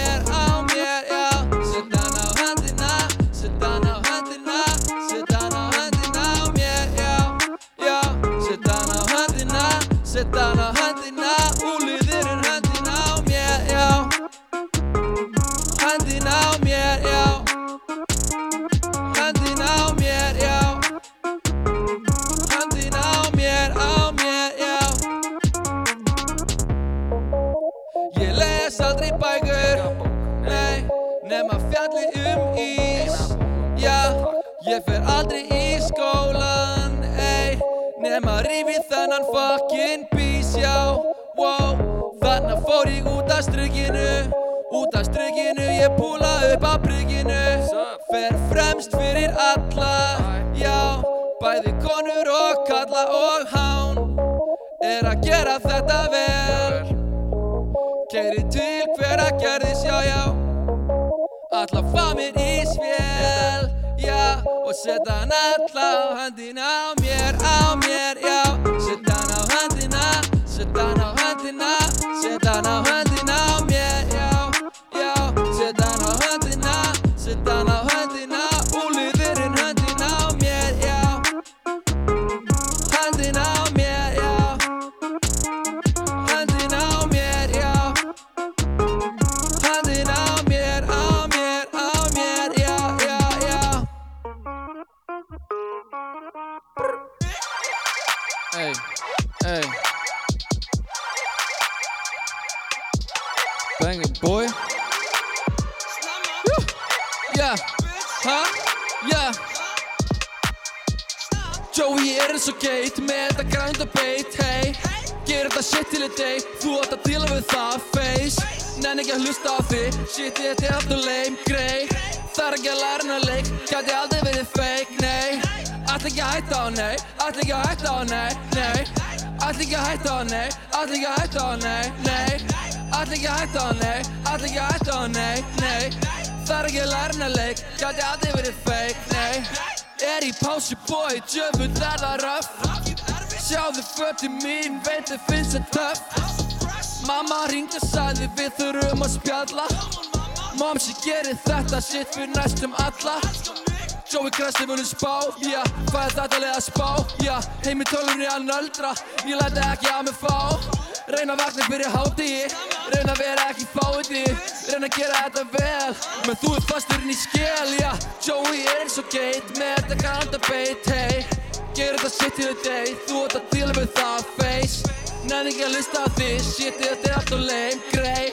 fer aldrei í skólan Ey, nema rífi þennan fucking bís Já, wow. Þannig fór ég út af strykinu Út af strykinu, ég púla upp á brygginu. Fer fremst fyrir alla Já, bæði konur og kalla og hán Er að gera þetta vel. Keiri til hver að gerðis, já, já. Alla já Og setja hann alla á höndina á mér, á mér, hætta á, nei, nei. Ætla ekki að hætta á, nei, ætla ekki að hætta á, nei, nei. Er ekki að læra hennar leik, gæti aldrei verið fake, nei. Er í pásu bói, djöfull er það röff. Sjáðu fötti mín, veit þið finnst það töff. Mamma ringdi og sagði við þurfum að spjalla. Momsi gerir þetta shit fyrir næstum alla. Joey Krassi munum spá, já, hvað er þetta leið að spá, já Heimi tölunni að nöldra, ég læti ekki að mig fá Reyna að vakna fyrir hátegi, reyna að vera ekki fáiði Reyna að gera þetta vel, menn þú er fasturinn í skél, já. Joey er eins og geit, með þetta grænda beit, hey. Ger þetta shit til day, þú ert að díla við það, face. Nenni ekki að lista á því, shit þetta er alltaf lame, grey.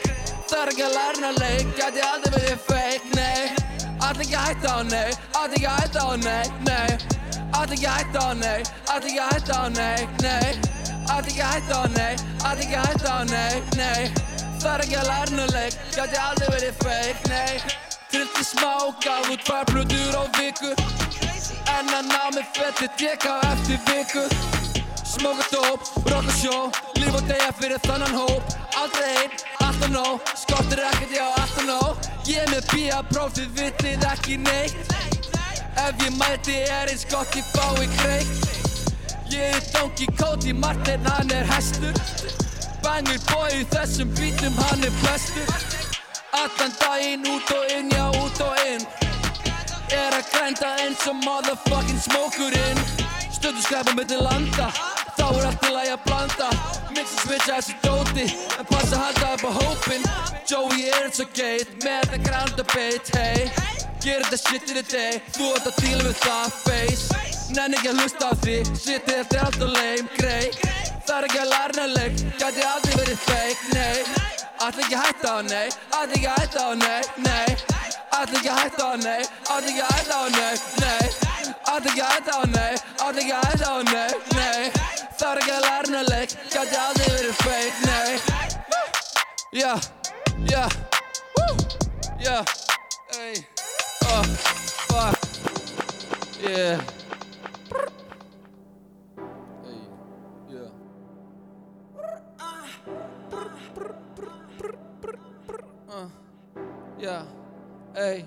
Það er ekki að læra hennar leik, gæti aldrei verið fake, nei. Ætla ekki að hætta á, nei, ætla ekki að hætta á, nei, nei. Ætla ekki að hætta á, nei, ætla ekki að hætta á, nei, nei Ætla ekki að hætta á, nei, ætla ekki að hætta á, nei, nei. Er ekki að læra hennar leik, gæti aldrei verið fake, nei. Trilti smá, gaf út tvær plötur á viku. En að ná með fetti tjekka eftir viku. Smóka dóp, rocka sjó Líf og degja fyrir þannan hóp. Aldrei einn, alltaf nóg Skortir ekkert, já, alltaf nóg. Ég er með bíja próf, þið vitið ekki neitt. Ef ég mæti er eins gott ég fái greitt Ég er Donkey Cody, Martin hann er hestur. Bangir í þessum bítum, hann er bestur Allan daginn út og inn, já, út og inn. Er að grænda eins og motherfucking smókurinn. Stöðu skræpa milli landa Þá er allt til að ég að blanda Mixa switcha þessu dóti En passa halda upp á hópin Joey er eins og geit Með þetta grænda beit, hey. Ger þetta shit in the day Þú ert að díla við það, face Nenni ekki að hlusta á því. Shit þetta er alltaf lame, grey. Það er ekki að hennar leik. Gæti aldrei verið fake, nei. Ætla ekki að hætta á, nei. Ætla ekki að hætta á, nei, nei. Ætla ekki að hætta á, nei. Ætla ekki að hætta á, nei, nei. Ætla ekki að hætta á, nei. Ætla ekki að hætta á, nei, nei. Það er ekki að hennar leik. Gæti aldrei verið fake, nei. Yeah, yeah Woo, yeah Ey, oh, fuck. Yeah Uh, yeah, ey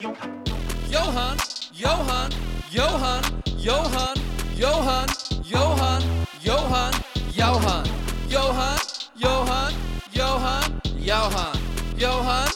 Jóhann, Jóhann, Jóhann, Jóhann, Jóhann, Jóhann, Jóhann, Jóhann, Jóhann, Jóhann, Jóhann, Jóhann, Jóhann,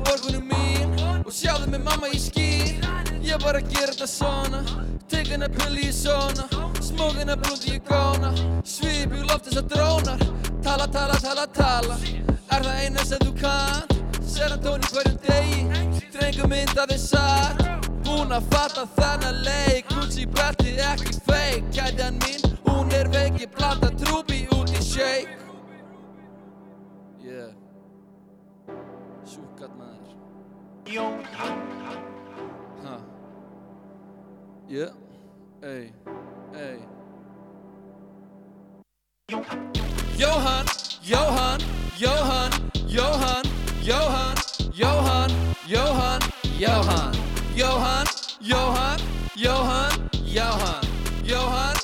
Þessi borgunum mín Og sjáðu mig mamma í skýr Ég bara gera þetta svona. Tek hennar pulli í svona. Smók hennar blúndi í góna. Svip í loft þessar drónar. Tala, tala, tala, tala. Er það eina sem þú kannt? Serotónin hverjum degi. Drengum mynd að þið satt Búin að fatta þennan leik. Gucci belti ekki fake. Kæðjan mín, hún er veik. Ég blanda trúbi út í shake Ha Yeah Ey Ey Jóhann Jóhann Jóhann Jóhann Jóhann Jóhann Jóhann Jóhann Jóhann Jóhann Jóhann Jóhann Jóhann